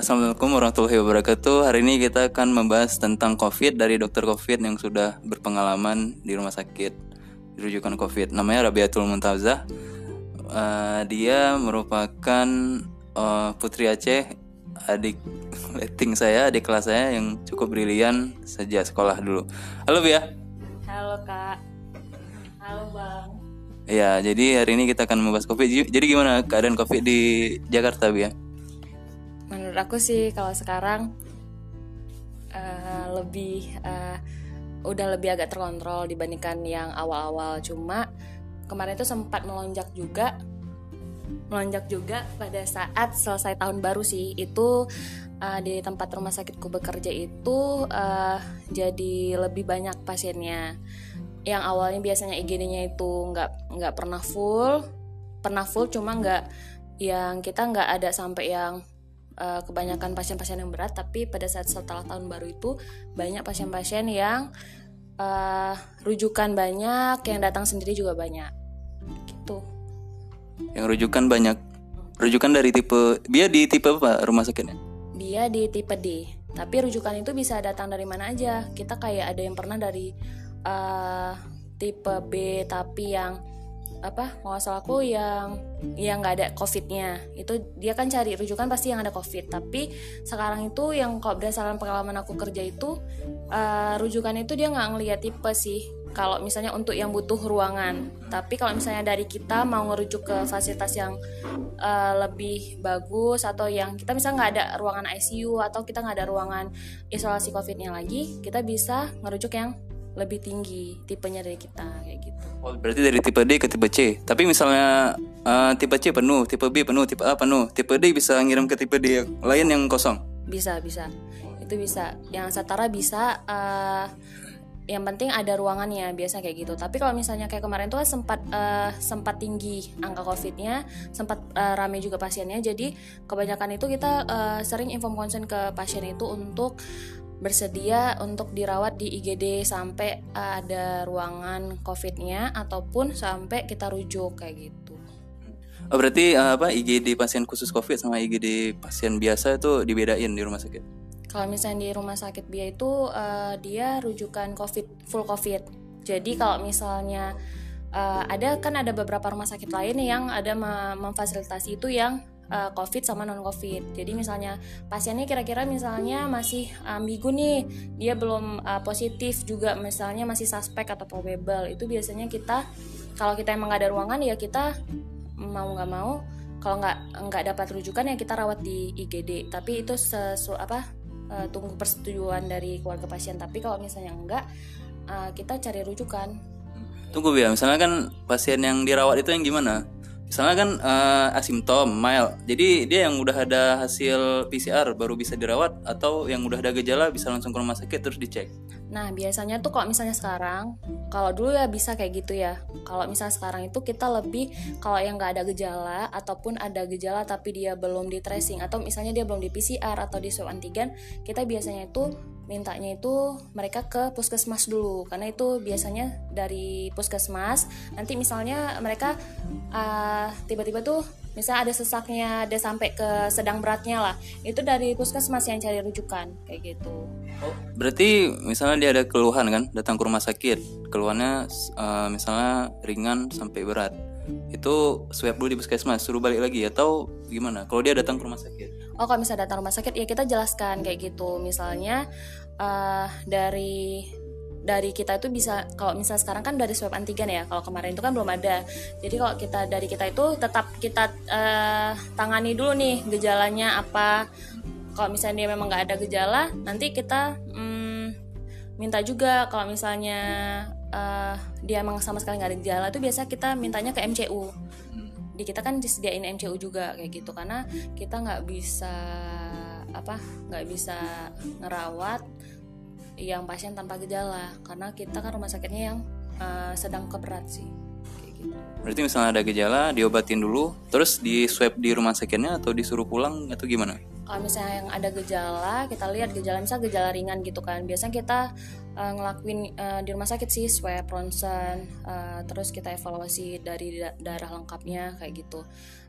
Assalamualaikum warahmatullahi wabarakatuh. Hari ini kita akan membahas tentang COVID dari dokter COVID yang sudah berpengalaman di rumah sakit rujukan COVID. Namanya Rabiatul Muntazah. Uh, dia merupakan uh, putri Aceh, adik letting saya, adik kelas saya yang cukup brilian sejak sekolah dulu. Halo Bia. Halo Kak. Halo Bang. Ya, jadi hari ini kita akan membahas COVID. Jadi gimana keadaan COVID di Jakarta, Bia? Menurut aku sih kalau sekarang uh, lebih uh, udah lebih agak terkontrol dibandingkan yang awal-awal. Cuma kemarin itu sempat melonjak juga melonjak juga pada saat selesai tahun baru sih. Itu uh, di tempat rumah sakitku bekerja itu uh, jadi lebih banyak pasiennya. Yang awalnya biasanya IGD-nya itu nggak nggak pernah full pernah full cuma nggak yang kita nggak ada sampai yang uh, kebanyakan pasien-pasien yang berat tapi pada saat setelah tahun baru itu banyak pasien-pasien yang uh, rujukan banyak yang datang sendiri juga banyak. Gitu. Yang rujukan banyak. Rujukan dari tipe dia di tipe apa rumah sakitnya? Dia di tipe D. Tapi rujukan itu bisa datang dari mana aja. Kita kayak ada yang pernah dari uh, tipe B tapi yang apa mau aku yang yang nggak ada covidnya. Itu dia kan cari rujukan pasti yang ada covid. Tapi sekarang itu yang kok berdasarkan pengalaman aku kerja itu uh, rujukan itu dia nggak ngeliat tipe sih. Kalau misalnya untuk yang butuh ruangan. Tapi kalau misalnya dari kita mau ngerujuk ke fasilitas yang uh, lebih bagus atau yang kita misalnya nggak ada ruangan ICU atau kita nggak ada ruangan isolasi covidnya lagi kita bisa ngerujuk yang lebih tinggi tipenya dari kita kayak gitu. Oh, berarti dari tipe D ke tipe C. Tapi misalnya uh, tipe C penuh, tipe B penuh, tipe A penuh, tipe D bisa ngirim ke tipe D yang lain yang kosong. Bisa, bisa. Itu bisa. Yang setara bisa uh, yang penting ada ruangannya biasa kayak gitu tapi kalau misalnya kayak kemarin tuh sempat uh, sempat tinggi angka covidnya sempat uh, rame juga pasiennya jadi kebanyakan itu kita uh, sering inform konsen ke pasien itu untuk bersedia untuk dirawat di IGD sampai ada ruangan COVID-nya ataupun sampai kita rujuk kayak gitu. Oh, berarti uh, apa IGD pasien khusus COVID sama IGD pasien biasa itu dibedain di rumah sakit? Kalau misalnya di rumah sakit BIA itu uh, dia rujukan COVID full COVID. Jadi kalau misalnya uh, ada kan ada beberapa rumah sakit lain yang ada memfasilitasi itu yang uh, COVID sama non COVID. Jadi misalnya pasiennya kira-kira misalnya masih ambigu nih, dia belum uh, positif juga, misalnya masih suspek atau probable, itu biasanya kita kalau kita emang nggak ada ruangan ya kita mau nggak mau kalau nggak nggak dapat rujukan ya kita rawat di IGD. Tapi itu sesu apa uh, tunggu persetujuan dari keluarga pasien. Tapi kalau misalnya enggak, uh, kita cari rujukan. Tunggu ya, misalnya kan pasien yang dirawat itu yang gimana? Misalnya kan uh, asimptom mild. Jadi dia yang udah ada hasil PCR baru bisa dirawat atau yang udah ada gejala bisa langsung ke rumah sakit terus dicek? Nah biasanya tuh kalau misalnya sekarang kalau dulu ya bisa kayak gitu ya. Kalau misalnya sekarang itu kita lebih kalau yang nggak ada gejala ataupun ada gejala tapi dia belum di tracing atau misalnya dia belum di PCR atau di swab antigen kita biasanya itu mintanya itu mereka ke puskesmas dulu. Karena itu biasanya dari puskesmas nanti misalnya mereka uh, tiba-tiba tuh misalnya ada sesaknya ada sampai ke sedang beratnya lah. Itu dari puskesmas yang cari rujukan kayak gitu. Oh, berarti misalnya dia ada keluhan kan datang ke rumah sakit. Keluhannya uh, misalnya ringan sampai berat. Itu swab dulu di puskesmas suruh balik lagi atau gimana? Kalau dia datang ke rumah sakit oh kalau misalnya datang rumah sakit ya kita jelaskan kayak gitu. Misalnya uh, dari dari kita itu bisa kalau misalnya sekarang kan dari swab antigen ya kalau kemarin itu kan belum ada. Jadi kalau kita dari kita itu tetap kita uh, tangani dulu nih gejalanya apa. Kalau misalnya dia memang nggak ada gejala nanti kita um, minta juga kalau misalnya uh, dia emang sama sekali nggak ada gejala itu biasa kita mintanya ke MCU di kita kan disediain MCU juga kayak gitu karena kita nggak bisa apa nggak bisa ngerawat yang pasien tanpa gejala karena kita kan rumah sakitnya yang uh, sedang keberat sih gitu. Berarti misalnya ada gejala diobatin dulu, terus di swab di rumah sakitnya atau disuruh pulang atau gimana? Kalau misalnya yang ada gejala, kita lihat gejala misalnya gejala ringan gitu kan. Biasanya kita uh, ngelakuin uh, di rumah sakit sih swab ronsen uh, terus kita evaluasi dari da darah lengkapnya kayak gitu.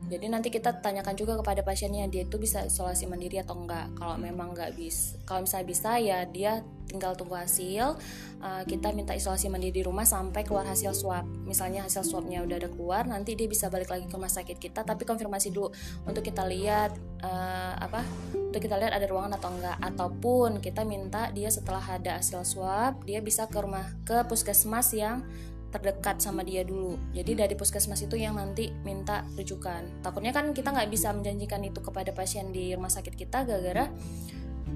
Jadi nanti kita tanyakan juga kepada pasiennya dia itu bisa isolasi mandiri atau enggak. Kalau memang nggak bisa kalau misalnya bisa ya dia tinggal tunggu hasil uh, kita minta isolasi mandiri di rumah sampai keluar hasil swab misalnya hasil swabnya udah ada keluar nanti dia bisa balik lagi ke rumah sakit kita tapi konfirmasi dulu untuk kita lihat uh, apa untuk kita lihat ada ruangan atau enggak ataupun kita minta dia setelah ada hasil swab dia bisa ke rumah ke puskesmas yang terdekat sama dia dulu. Jadi dari puskesmas itu yang nanti minta rujukan. Takutnya kan kita nggak bisa menjanjikan itu kepada pasien di rumah sakit kita gara-gara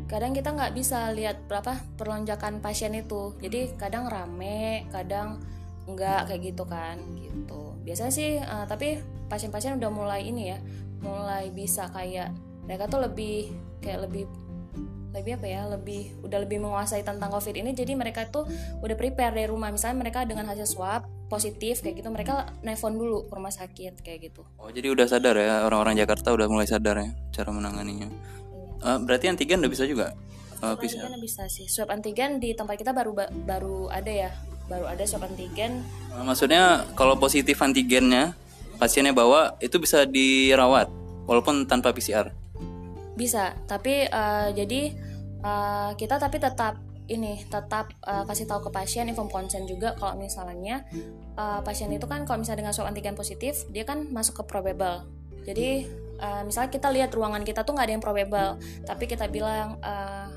kadang kita nggak bisa lihat berapa perlonjakan pasien itu. Jadi kadang rame kadang enggak kayak gitu kan gitu. Biasanya sih uh, tapi pasien-pasien udah mulai ini ya mulai bisa kayak mereka tuh lebih kayak lebih lebih apa ya lebih udah lebih menguasai tentang covid ini. Jadi mereka tuh udah prepare dari rumah. Misalnya mereka dengan hasil swab positif kayak gitu mereka nelfon dulu ke rumah sakit kayak gitu. Oh jadi udah sadar ya orang-orang Jakarta udah mulai sadar ya cara menanganinya uh, berarti antigen udah bisa juga? Uh, bisa. antigen bisa sih. Swab antigen di tempat kita baru baru ada ya. Baru ada swab antigen. Uh, maksudnya kalau positif antigennya pasiennya bawa itu bisa dirawat walaupun tanpa PCR bisa. Tapi uh, jadi uh, kita tapi tetap ini tetap uh, kasih tahu ke pasien inform konsen juga kalau misalnya uh, pasien itu kan kalau misalnya dengan swab antigen positif dia kan masuk ke probable. Jadi uh, misalnya kita lihat ruangan kita tuh nggak ada yang probable tapi kita bilang uh,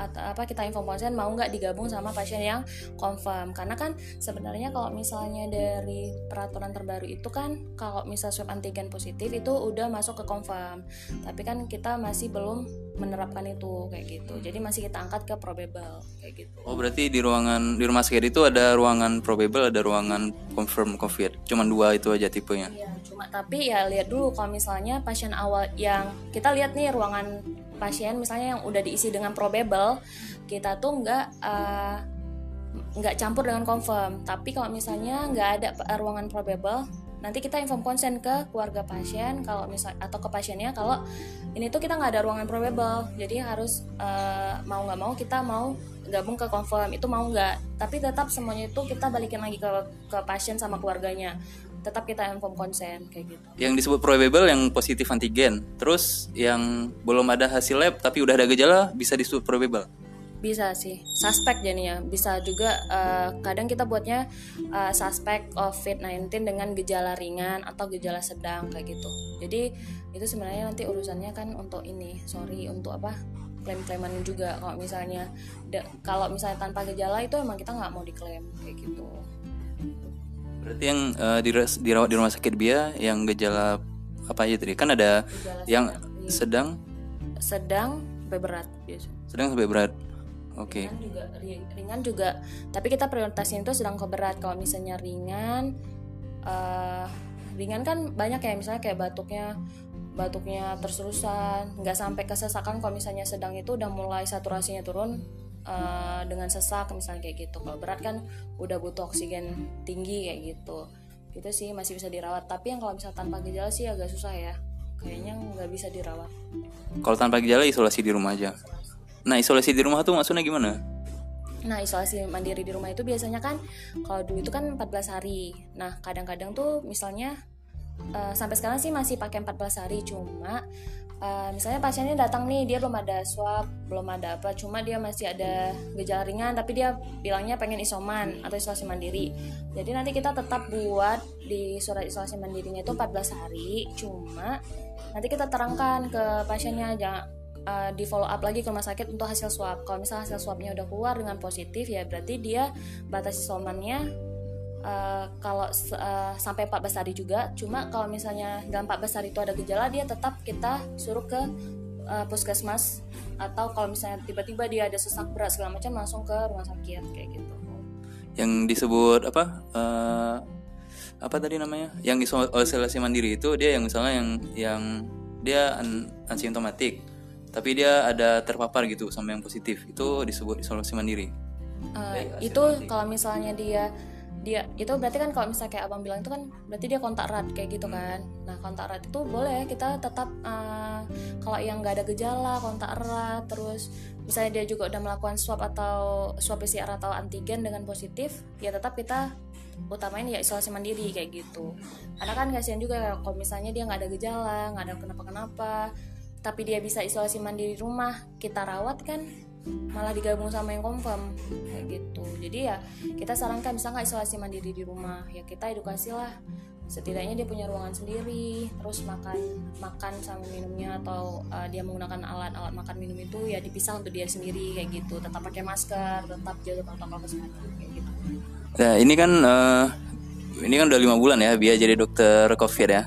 atau apa kita info konsen mau nggak digabung sama pasien yang confirm. Karena kan sebenarnya kalau misalnya dari peraturan terbaru itu kan kalau misal swab antigen positif itu udah masuk ke confirm. Tapi kan kita masih belum menerapkan itu kayak gitu. Jadi masih kita angkat ke probable kayak gitu. Oh berarti di ruangan di rumah sakit itu ada ruangan probable ada ruangan confirm covid. Cuma dua itu aja tipenya? Iya tapi ya lihat dulu kalau misalnya pasien awal yang kita lihat nih ruangan pasien misalnya yang udah diisi dengan probable kita tuh nggak uh, campur dengan confirm. Tapi kalau misalnya nggak ada ruangan probable nanti kita inform konsen ke keluarga pasien kalau misal atau ke pasiennya kalau ini tuh kita nggak ada ruangan probable. Jadi harus uh, mau nggak mau kita mau gabung ke confirm. Itu mau nggak? Tapi tetap semuanya itu kita balikin lagi ke ke pasien sama keluarganya tetap kita inform konsen kayak gitu. Yang disebut probable yang positif antigen, terus yang belum ada hasil lab tapi udah ada gejala bisa disebut probable. Bisa sih, suspek jadinya. Bisa juga uh, kadang kita buatnya uh, suspek COVID-19 dengan gejala ringan atau gejala sedang kayak gitu. Jadi itu sebenarnya nanti urusannya kan untuk ini, sorry untuk apa? klaim-klaiman juga kalau misalnya kalau misalnya tanpa gejala itu emang kita nggak mau diklaim kayak gitu Berarti yang uh, dirawat di rumah sakit Bia yang gejala apa aja tadi? Kan ada gejala yang sedang sedang sampai berat biasa. Sedang sampai berat. Oke. Okay. Ringan juga ringan juga, tapi kita prioritasnya itu sedang ke berat. Kalau misalnya ringan uh, ringan kan banyak ya misalnya kayak batuknya batuknya terus-terusan nggak sampai kesesakan kalau misalnya sedang itu udah mulai saturasinya turun uh, dengan sesak misalnya kayak gitu. Kalau berat kan udah butuh oksigen tinggi kayak gitu. Gitu sih masih bisa dirawat. Tapi yang kalau misalnya tanpa gejala sih agak susah ya. Kayaknya nggak bisa dirawat. Kalau tanpa gejala isolasi di rumah aja. Nah isolasi di rumah tuh maksudnya gimana? Nah, isolasi mandiri di rumah itu biasanya kan kalau dulu itu kan 14 hari. Nah, kadang-kadang tuh misalnya uh, sampai sekarang sih masih pakai 14 hari. Cuma uh, misalnya pasiennya datang nih dia belum ada swab belum ada apa cuma dia masih ada gejala ringan tapi dia bilangnya pengen isoman atau isolasi mandiri. Jadi nanti kita tetap buat di surat isolasi mandirinya itu 14 hari cuma nanti kita terangkan ke pasiennya jangan uh, di follow up lagi ke rumah sakit untuk hasil swab. Kalau misalnya hasil swabnya udah keluar dengan positif ya berarti dia batas isomannya uh, kalau uh, sampai 14 hari juga cuma kalau misalnya dalam 14 hari itu ada gejala dia tetap kita suruh ke uh, puskesmas. Atau kalau misalnya tiba-tiba dia ada sesak berat segala macam langsung ke rumah sakit kayak gitu. Yang disebut apa uh, apa tadi namanya? Yang isolasi mandiri itu dia yang misalnya yang yang dia asimptomatik tapi dia ada terpapar gitu sama yang positif. Itu disebut isolasi mandiri. Uh, itu kalau misalnya dia dia itu berarti kan kalau misalnya kayak abang bilang itu kan berarti dia kontak erat kayak gitu kan. Nah kontak erat itu boleh kita tetap uh, kalau yang nggak ada gejala kontak erat terus misalnya dia juga udah melakukan swab atau swab PCR atau antigen dengan positif ya tetap kita utamain ya isolasi mandiri kayak gitu. Karena kan kasihan juga kalau misalnya dia nggak ada gejala nggak ada kenapa-kenapa tapi dia bisa isolasi mandiri di rumah kita rawat kan malah digabung sama yang confirm kayak gitu. Jadi ya kita sarankan bisa nggak isolasi mandiri di rumah? Ya kita edukasi lah. Setidaknya dia punya ruangan sendiri terus makan makan sama minumnya atau uh, dia menggunakan alat-alat makan minum itu ya dipisah untuk dia sendiri kayak gitu. Tetap pakai masker tetap jaga protokol kesehatan kayak gitu. Nah ini kan uh, ini kan udah lima bulan ya biar jadi dokter covid ya.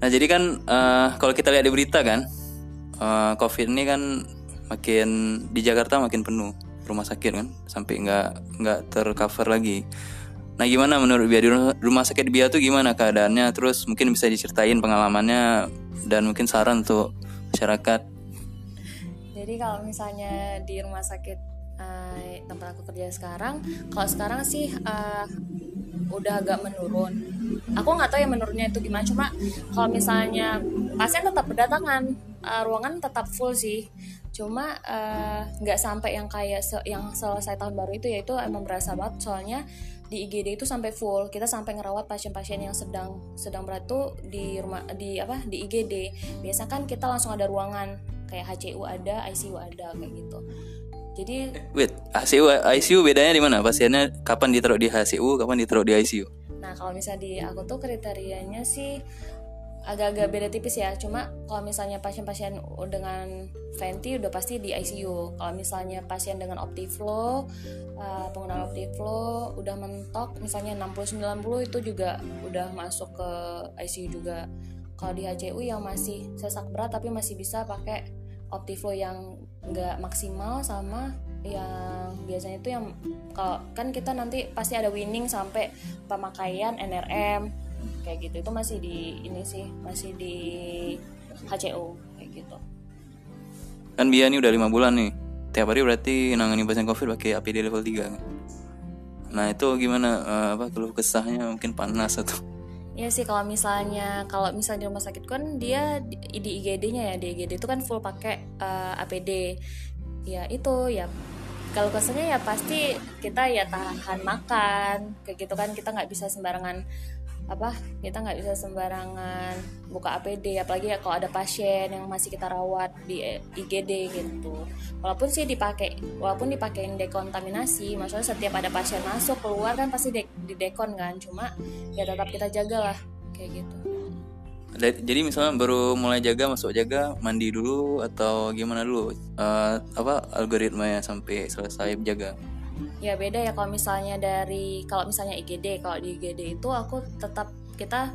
Nah jadi kan uh, kalau kita lihat di berita kan uh, covid ini kan makin di Jakarta makin penuh rumah sakit kan sampai nggak nggak tercover lagi. Nah gimana menurut Bia di rumah sakit Bia tuh gimana keadaannya? Terus mungkin bisa diceritain pengalamannya dan mungkin saran untuk masyarakat. Jadi kalau misalnya di rumah sakit uh, tempat aku kerja sekarang, kalau sekarang sih uh, udah agak menurun. Aku nggak tahu ya menurunnya itu gimana. Cuma kalau misalnya pasien tetap berdatangan, uh, ruangan tetap full sih cuma eh, nggak uh, sampai yang kayak se yang selesai tahun baru itu yaitu emang berasa banget. Soalnya di IGD itu sampai full. Kita sampai ngerawat pasien-pasien yang sedang sedang berat tuh di rumah di apa di IGD biasa kan kita langsung ada ruangan kayak HCU ada ICU ada kayak gitu. Jadi wait HCU ICU bedanya di mana? Pasiennya kapan ditaruh di HCU kapan ditaruh di ICU nah kalau misalnya di aku tuh kriterianya sih agak-agak beda tipis ya. Cuma kalau misalnya pasien-pasien dengan venti udah pasti di ICU kalau misalnya pasien dengan optiflow uh, penggunaan optiflow udah mentok misalnya 60-90 itu juga udah masuk ke ICU juga. Kalau di HCU yang masih sesak berat tapi masih bisa pakai optiflow yang nggak maksimal sama yang biasanya itu yang kalau kan kita nanti pasti ada winning sampai pemakaian NRM kayak gitu. Itu masih di ini sih masih di HCO kayak gitu. Kan Bia ini udah lima bulan nih. Tiap hari berarti nangani pasien covid pakai APD level 3 kan? Nah itu gimana uh, apa keluh kesahnya mungkin panas atau? Ya sih kalau misalnya kalau misalnya di rumah sakit kan dia di, di IGD-nya ya. Di IGD itu kan full pakai uh, eh, APD. Ya itu ya. Kalau kesannya ya pasti kita ya tahan makan kayak gitu kan. Kita nggak bisa sembarangan apa kita nggak bisa sembarangan buka APD apalagi ya kalau ada pasien yang masih kita rawat di IGD gitu. Walaupun sih dipakai walaupun dipakein dekontaminasi maksudnya setiap ada pasien masuk keluar kan pasti de di dekon kan cuma ya tetap kita jaga lah kayak gitu. Jadi misalnya baru mulai jaga masuk jaga mandi dulu atau gimana dulu? Uh, apa algoritmanya sampai selesai jaga ya beda ya kalau misalnya dari kalau misalnya IGD kalau di IGD itu aku tetap kita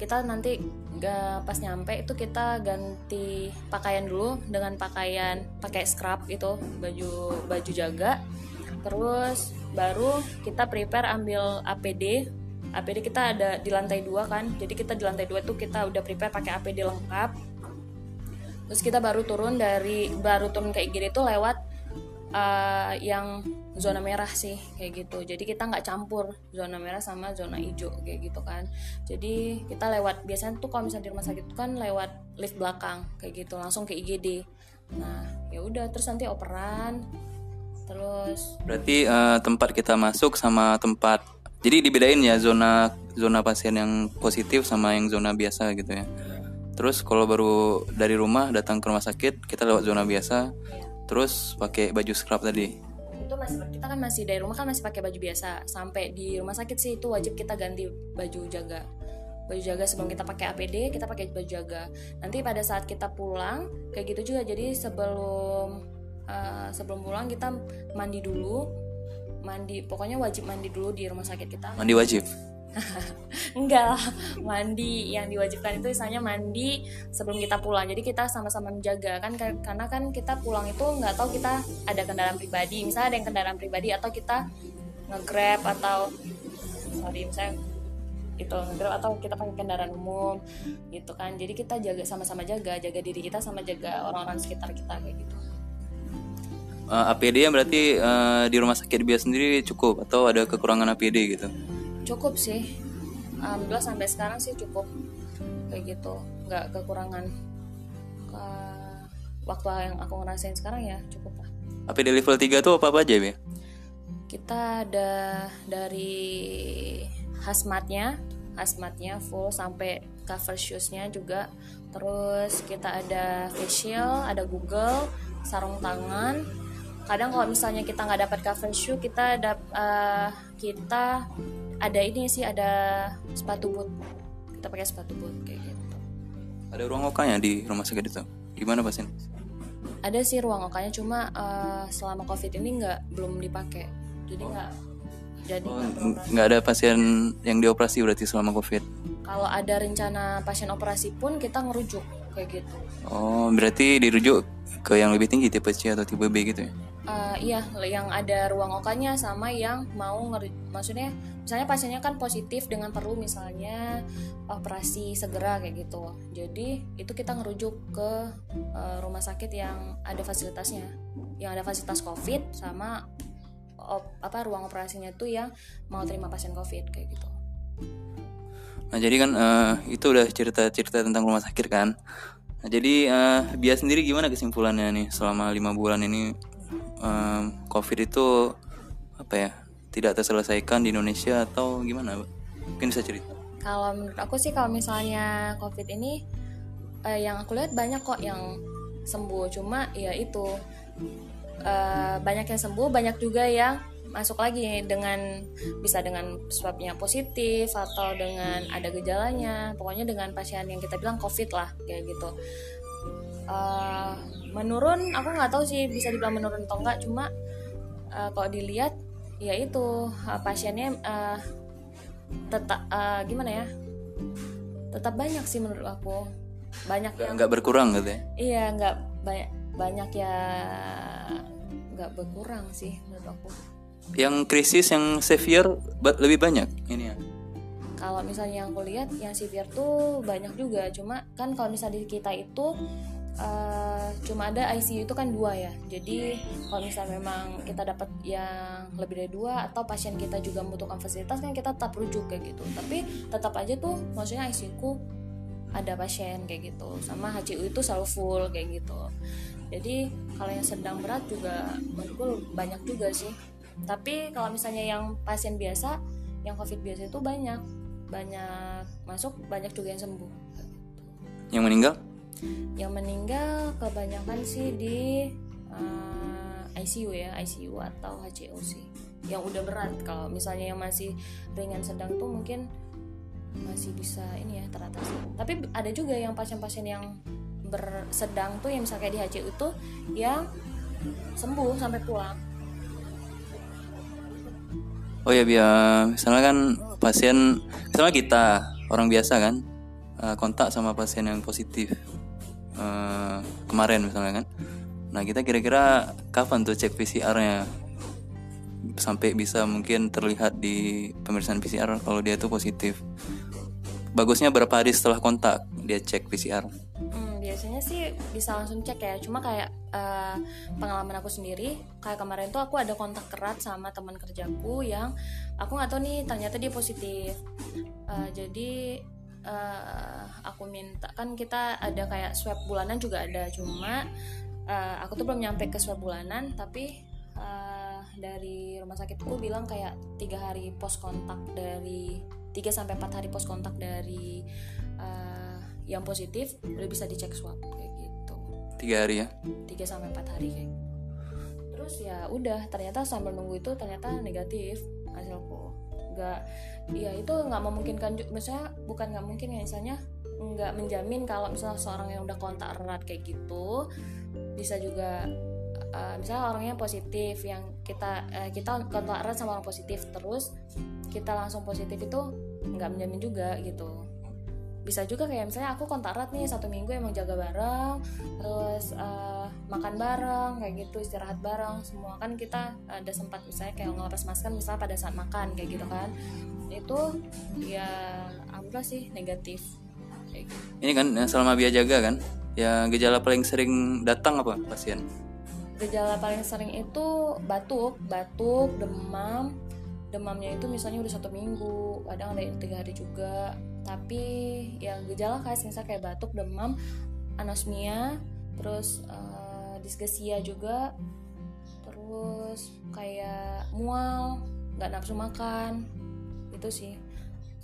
kita nanti gak, pas nyampe itu kita ganti pakaian dulu dengan pakaian pakai scrub itu baju baju jaga. Terus baru kita prepare ambil APD APD kita ada di lantai dua kan. Jadi kita di lantai dua tuh kita udah prepare pakai APD lengkap. Terus kita baru turun dari baru turun ke IGD itu lewat uh, yang zona merah sih kayak gitu. Jadi kita nggak campur zona merah sama zona hijau kayak gitu kan. Jadi kita lewat biasanya tuh kalau misalnya di rumah sakit kan lewat lift belakang kayak gitu langsung ke IGD nah ya udah terus nanti operan terus berarti uh, tempat kita masuk sama tempat jadi dibedain ya zona zona pasien yang positif sama yang zona biasa gitu ya. Terus kalau baru dari rumah datang ke rumah sakit kita lewat zona biasa terus pakai baju scrub tadi? Itu masih kita kan masih dari rumah kan masih pakai baju biasa. Sampai di rumah sakit sih itu wajib kita ganti baju jaga. Baju jaga sebelum kita pakai APD kita pakai baju jaga. Nanti pada saat kita pulang kayak gitu juga. Jadi sebelum uh, sebelum pulang kita mandi dulu. Mandi pokoknya wajib mandi dulu di rumah sakit kita. Mandi wajib enggak mandi. Yang diwajibkan itu misalnya mandi sebelum kita pulang. Jadi kita sama-sama menjaga kan karena kan kita pulang itu nggak tahu kita ada kendaraan pribadi. Misalnya ada yang kendaraan pribadi atau kita ngegrab atau sorry misalnya itu ngegrab atau kita pakai kendaraan umum gitu kan. Jadi kita jaga sama-sama jaga jaga diri kita sama jaga orang-orang sekitar kita kayak gitu. Uh, eh, APD yang berarti uh, di rumah sakit biasa sendiri cukup atau ada kekurangan APD gitu cukup sih. Alhamdulillah sampai sekarang sih cukup kayak gitu. Nggak kekurangan ke waktu yang aku ngerasain sekarang ya cukup lah. Tapi di level 3 tuh apa-apa aja ya? kita ada dari hazmatnya hazmatnya full sampai cover shoesnya juga. Terus kita ada facial ada google sarung tangan. Kadang kalau misalnya kita nggak dapat cover shoe kita ada eh, kita ada ini sih ada sepatu boot kita pakai sepatu boot kayak gitu Ada ruang okanya di rumah sakit itu? Gimana pasien? ada sih ruang okanya cuma eh, selama covid ini nggak belum dipakai jadi nggak jadi Oh, nggak n- nggak ada pasien yang dioperasi berarti selama covid? kalau ada rencana pasien operasi pun kita ngerujuk kayak gitu Oh, berarti dirujuk ke yang lebih tinggi tipe C atau tipe B gitu ya? Eh, iya yang ada ruang okanya sama yang mau ngeru- maksudnya misalnya pasiennya kan positif dengan perlu misalnya operasi segera kayak gitu jadi itu kita ngerujuk ke eh, rumah sakit yang ada fasilitasnya yang ada fasilitas covid sama op- apa ruang operasinya tuh yang mau terima pasien covid kayak gitu Nah jadi kan eh, itu udah cerita-cerita tentang rumah sakit kan. Nah jadi eh, Bia sendiri gimana kesimpulannya nih selama lima bulan ini eh, COVID itu apa ya tidak terselesaikan di Indonesia atau gimana? Mungkin bisa cerita. Kalau menurut aku sih kalau misalnya COVID ini eh, yang aku lihat banyak kok yang sembuh, cuma ya itu eh, banyak yang sembuh, banyak juga yang masuk lagi dengan bisa dengan swabnya positif atau dengan ada gejalanya, pokoknya dengan pasien yang kita bilang COVID lah kayak gitu. Eh, menurun, aku nggak tahu sih bisa dibilang menurun atau enggak, cuma eh, kalau dilihat ya itu eh, pasiennya eh, tetap eh, gimana ya tetap banyak sih menurut aku banyak Nggak, yang nggak berkurang gitu ya? iya nggak banyak banyak ya nggak berkurang sih menurut aku Yang krisis yang severe lebih banyak ini ya. kalau misalnya yang aku lihat yang severe tuh banyak juga. Cuma kan kalau misalnya di kita itu eh, cuma ada ICU itu kan dua ya. Jadi kalau misalnya memang kita dapat yang lebih dari dua atau pasien kita juga membutuhkan fasilitas kan kita tetap rujuk kayak gitu. Tapi tetap aja tuh maksudnya ICU ku ada pasien kayak gitu. Sama HCU itu selalu full kayak gitu. Jadi kalau yang sedang berat juga menurutku banyak juga sih tapi kalau misalnya yang pasien biasa yang covid biasa itu banyak. Banyak masuk banyak juga yang sembuh. Yang meninggal? yang meninggal kebanyakan sih di uh, ICU ya ICU atau sih. Yang udah berat. Kalau misalnya yang masih ringan sedang tuh mungkin masih bisa ini ya teratasi tapi ada juga yang pasien-pasien yang bersedang tuh yang misalnya di HCU itu yang sembuh sampai pulang Oh ya biar misalnya kan pasien misalnya kita orang biasa kan eh, kontak sama pasien yang positif eh, kemarin misalnya kan. Nah kita kira-kira kapan tuh cek PCR-nya sampai bisa mungkin terlihat di pemeriksaan PCR kalau dia tuh positif. Bagusnya berapa hari setelah kontak dia cek PCR? Biasanya sih bisa langsung cek ya. Cuma kayak eh, pengalaman aku sendiri, kayak kemarin tuh aku ada kontak erat sama teman kerjaku yang aku nggak tahu nih ternyata dia positif. Eh, jadi eh, aku minta kan kita ada kayak swab bulanan juga ada. Cuma eh, aku tuh belum nyampe ke swab bulanan, tapi eh, dari rumah sakitku bilang kayak tiga hari pos kontak dari 3 sampai 4 hari pos kontak dari eh, yang positif udah bisa dicek swab kayak gitu Tiga hari ya? 3 sampai 4 hari kayak gitu. terus ya udah ternyata sambil nunggu itu ternyata negatif hasilku nggak ya itu nggak memungkinkan misalnya bukan nggak mungkin ya misalnya nggak menjamin kalau misalnya seorang yang udah kontak erat kayak gitu bisa juga eh, misalnya orangnya positif yang kita eh, kita kontak erat sama orang positif terus kita langsung positif itu nggak menjamin juga gitu bisa juga kayak misalnya aku kontak erat nih satu minggu emang jaga bareng terus eh, makan bareng kayak gitu istirahat bareng semua kan kita ada sempat misalnya kayak ngelepas masker misalnya pada saat makan kayak gitu kan itu ya alhamdulillah sih negatif kayak gitu. Ini kan eh, selama biaya jaga kan? Ya gejala paling sering datang apa pasien? gejala paling sering itu batuk batuk demam demamnya itu misalnya udah satu minggu kadang ada yang tiga hari juga. Tapi yang gejala khas misalnya kayak batuk demam anosmia terus uh, disgesia juga terus kayak mual nggak nafsu makan itu sih.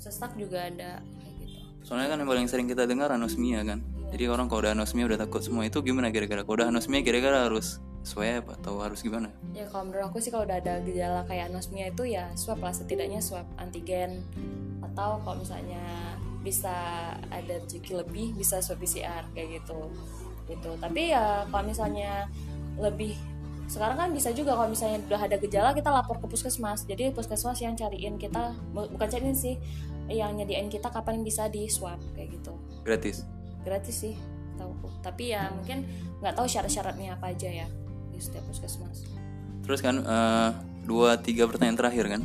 Sesak juga ada kayak gitu. Soalnya kan yang paling sering kita dengar anosmia kan. Jadi orang kalau udah anosmia udah takut semua itu gimana kira-kira? Kalau udah anosmia kira-kira harus swab atau harus gimana? Ya kalau menurut aku sih kalau udah ada gejala kayak anosmia itu ya swab lah setidaknya swab antigen. Atau kalau misalnya bisa ada rezeki lebih bisa swab PCR kayak gitu. Gitu. Tapi ya kalau misalnya lebih sekarang kan bisa juga kalau misalnya udah ada gejala kita lapor ke puskesmas. Jadi puskesmas yang cariin kita bukan cariin sih yang nyediain kita kapan bisa di swab kayak gitu. Gratis? Gratis sih tahu tapi ya mungkin nggak tahu syarat-syaratnya apa aja ya di setiap puskesmas. Terus kan uh, dua tiga pertanyaan terakhir kan?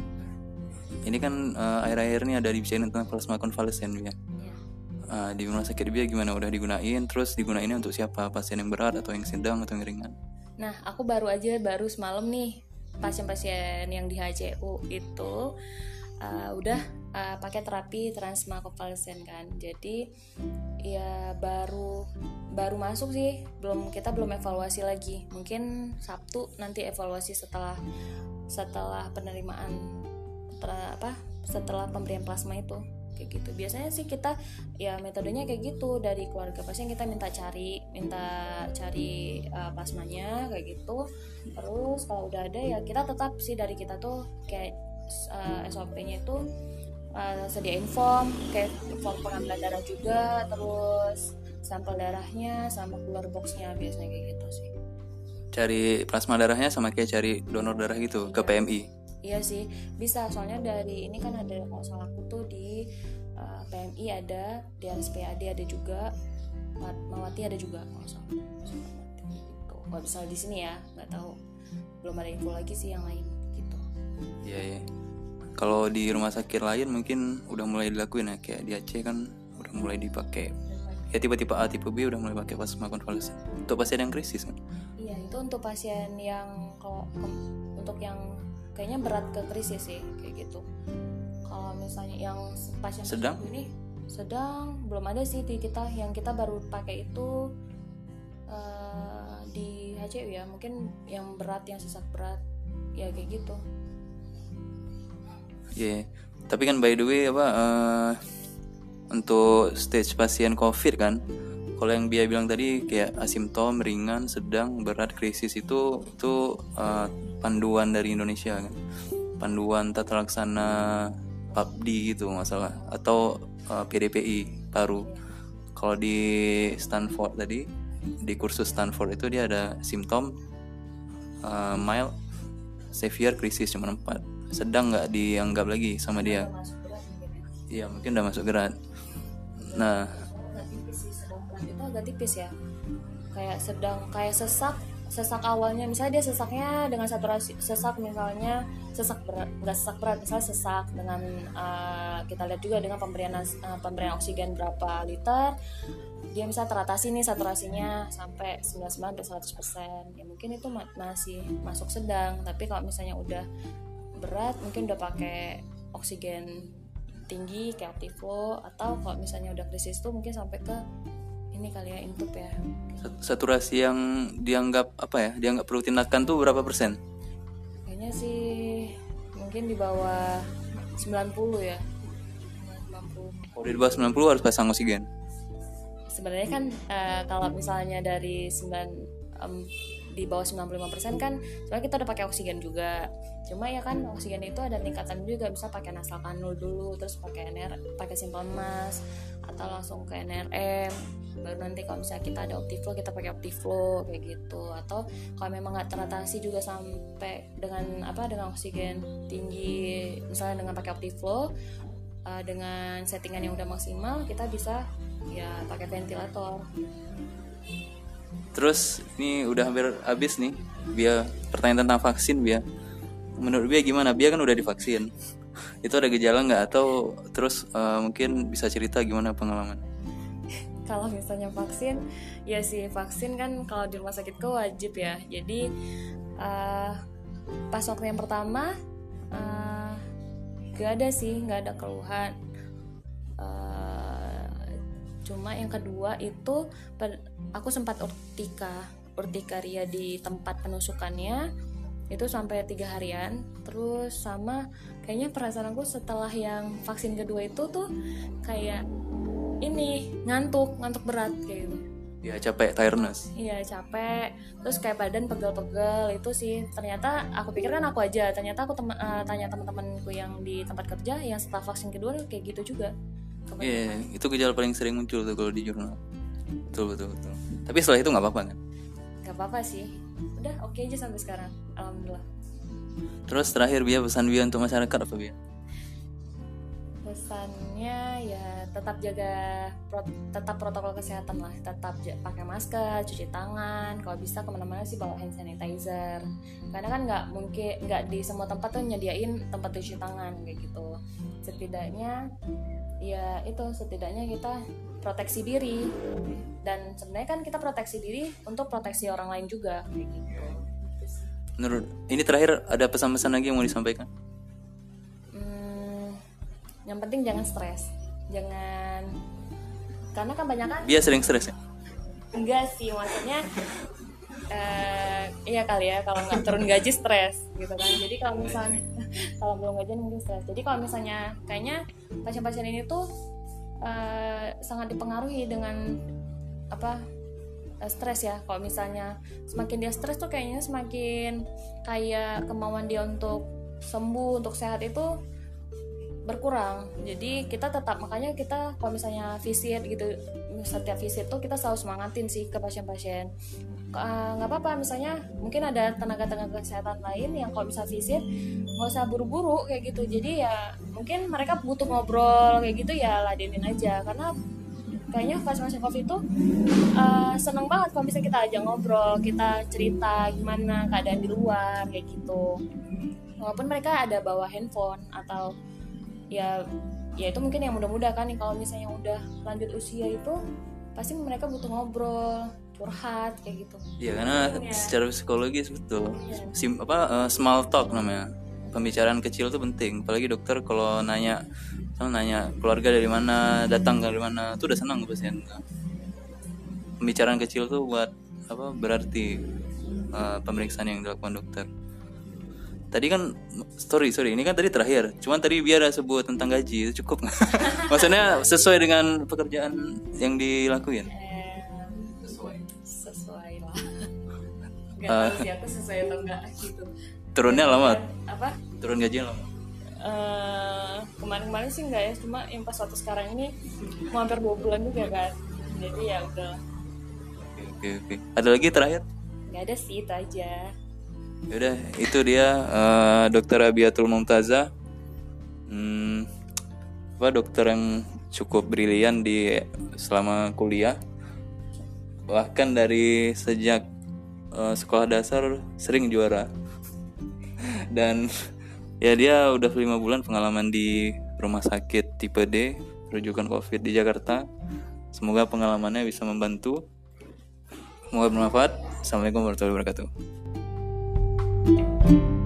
Ini kan uh, akhir-akhir ini ada dibicarain tentang plasma konvalesen ya uh, di rumah sakit dia gimana? Udah digunain? Terus digunainnya untuk siapa? Pasien yang berat atau yang sedang atau yang ringan? Nah aku baru aja baru semalam nih pasien-pasien yang di HCU itu uh, udah uh, pakai terapi transma kan. Jadi ya baru baru masuk sih. Belum kita belum evaluasi lagi. Mungkin Sabtu nanti evaluasi setelah setelah penerimaan ter, apa setelah pemberian plasma itu. Kayak gitu. Biasanya sih kita ya metodenya kayak gitu. Dari keluarga pasien kita minta cari minta cari uh, plasmanya kayak gitu. Terus kalau udah ada ya kita tetap sih dari kita tuh kayak uh, SOP-nya itu uh, sediain form kayak form pengambilan darah juga terus sampel darahnya sama keluar boxnya biasanya kayak gitu sih cari plasma darahnya sama kayak cari donor darah gitu ke PMI Iya sih, bisa. Soalnya dari ini kan ada kalau salah aku tuh di uh, eh, PMI ada, di RSPAD ada juga, Mawati ada juga kalau salah. Gitu. Misalnya di sini ya, nggak tahu. Belum ada info lagi sih yang lain gitu. Iya ya. Kalau di rumah sakit lain mungkin udah mulai dilakuin ya kayak di Aceh kan udah mulai dipakai. Ya tipe-tipe A, tipe B udah mulai pakai plasma konvalesen. Untuk pasien yang krisis kan? Iya, itu untuk pasien yang kalau untuk yang kayaknya berat ke krisis sih kayak gitu kalau misalnya yang pasien sedang ini sedang belum ada sih di kita yang kita baru pakai itu uh, di HCU ya mungkin yang berat yang sesak berat ya kayak gitu Iya, yeah. tapi kan by the way apa uh, untuk stage pasien COVID kan, kalau yang dia bilang tadi kayak asimptom ringan, sedang, berat, krisis itu itu uh, panduan dari Indonesia kan. Panduan tata laksana PABDI gitu masalah atau uh, PDPI baru kalau di Stanford tadi di kursus Stanford itu dia ada simptom uh, mild severe krisis cuma empat sedang nggak dianggap lagi sama dia. iya mungkin udah masuk gerak. Nah. Itu agak tipis ya? Kayak sedang kayak sesak sesak awalnya. Misalnya dia sesaknya dengan saturasi sesak misalnya sesak berat nggak sesak berat. Misalnya sesak dengan uh, kita lihat juga dengan pemberian uh, pemberian oksigen berapa liter. Dia bisa teratasi nih saturasinya sampai 99 100 persen. Ya mungkin itu masih masuk sedang. Tapi kalau misalnya udah berat mungkin udah pakai oksigen tinggi kayak Optiflow atau kalau misalnya udah krisis tuh mungkin sampai ke ini kali ya intub ya. Saturasi yang dianggap apa ya dianggap perlu tindakan tuh berapa persen? Kayaknya sih mungkin di bawah 90 ya. 90 kalau di bawah 90 harus pasang oksigen? Sebenarnya kan uh, kalau misalnya dari 9 um, di bawah 95% kan sebenarnya kita udah pakai oksigen juga. Cuma ya kan oksigen itu ada tingkatan juga bisa pakai nasal kanul dulu terus pakai NR pakai simpel mas atau langsung ke NRM baru nanti kalau misalnya kita ada Optiflow kita pakai Optiflow kayak gitu. Atau kalau memang nggak teratasi juga sampai dengan apa dengan oksigen tinggi misalnya dengan pakai Optiflow uh, dengan settingan yang udah maksimal kita bisa ya pakai ventilator terus ini udah hampir habis nih biar pertanyaan tentang vaksin biar menurut dia gimana? Bia kan udah divaksin. Itu ada gejala nggak? Atau terus uh, mungkin bisa cerita gimana pengalaman? Kalau misalnya vaksin ya sih vaksin kan kalau di rumah sakit sakitku wajib ya. Jadi uh, pas waktu yang pertama uh, gak ada sih nggak ada keluhan. Uh, cuma yang kedua itu aku sempat urtika urtikaria di tempat penusukannya. Itu sampai tiga harian. Terus sama kayaknya perasaan aku setelah yang vaksin kedua itu tuh kayak ini ngantuk ngantuk berat kayak gitu. Ya capek tiredness. Iya capek. Terus kayak badan pegel-pegel itu sih. Ternyata aku pikir kan aku aja. Ternyata aku tem uh, tanya teman-temanku yang di tempat kerja yang setelah vaksin kedua kayak gitu juga iya yeah, itu gejala paling sering muncul tuh kalau di jurnal. Betul betul betul. Tapi setelah itu nggak apa-apa kan? Nggak apa-apa sih. Udah oke okay aja sampai sekarang. Alhamdulillah. Terus terakhir biar pesan biar untuk masyarakat apa biar pesannya ya tetap jaga pro, tetap protokol kesehatan lah. Tetap pakai masker cuci tangan. Kalau bisa ke mana-mana sih bawa hand sanitizer. Karena kan nggak mungkin nggak di semua tempat tuh nyediain tempat cuci tangan kayak gitu. Setidaknya ya itu setidaknya kita proteksi diri. Dan sebenarnya kan kita proteksi diri untuk proteksi orang lain juga kayak gitu. Menurut ini terakhir ada pesan-pesan lagi yang mau disampaikan? Hmm, yang penting jangan stres. Jangan karena kan banyak kan? Dia sering stres ya? Enggak sih maksudnya uh, iya kali ya kalau nggak turun gaji stres gitu kan. Jadi kalau misalnya kalau belum gajian mungkin stres. Jadi kalau misalnya kayaknya pasien-pasien ini tuh uh, sangat dipengaruhi dengan apa uh, stres ya. Kalau misalnya semakin dia stres tuh kayaknya semakin kayak kemauan dia untuk sembuh untuk sehat itu berkurang. Jadi kita tetap makanya kita kalau misalnya visit gitu setiap visit tuh kita selalu semangatin sih ke pasien-pasien. Nggak uh, apa-apa misalnya mungkin ada tenaga-tenaga kesehatan lain yang kalau bisa visit nggak usah buru-buru kayak gitu. Jadi ya mungkin mereka butuh ngobrol kayak gitu ya ladenin aja. Karena kayaknya pasien-pasien covid itu uh, seneng banget kalau bisa kita ajak ngobrol kita cerita gimana keadaan di luar kayak gitu. Walaupun mereka ada bawa handphone atau ya ya itu mungkin yang muda-muda kan kalau misalnya udah lanjut usia itu pasti mereka butuh ngobrol curhat kayak gitu. Iya karena ya. secara psikologis betul. Ya. Sim, apa uh, small talk namanya. Pembicaraan kecil itu penting. Apalagi dokter kalau nanya sama nanya keluarga dari mana datang dari mana itu udah senang pasien pembicaraan kecil tuh buat apa berarti uh, pemeriksaan yang dilakukan dokter tadi kan story sorry ini kan tadi terakhir. Cuman tadi biar sebut tentang gaji itu cukup. Maksudnya sesuai dengan pekerjaan yang dilakuin? Gak uh, tahu sih aku sesuai atau enggak gitu. Turunnya lama. Apa? Turun gaji lama. Uh, kemarin-kemarin sih enggak ya cuma yang pas waktu sekarang ini mau hampir dua bulan juga kan. Jadi ya udah. Oke oke oke. Ada lagi terakhir? Nggak ada sih itu aja Yaudah, itu dia uh, Dokter Abiatul Mumtaza. Hmm, apa dokter yang cukup brilian di selama kuliah. Bahkan dari sejak uh, sekolah dasar sering juara. Dan ya dia udah lima bulan pengalaman di rumah sakit tipe D rujukan covid di Jakarta. Semoga pengalamannya bisa membantu. Semoga bermanfaat. Assalamualaikum warahmatullahi wabarakatuh Música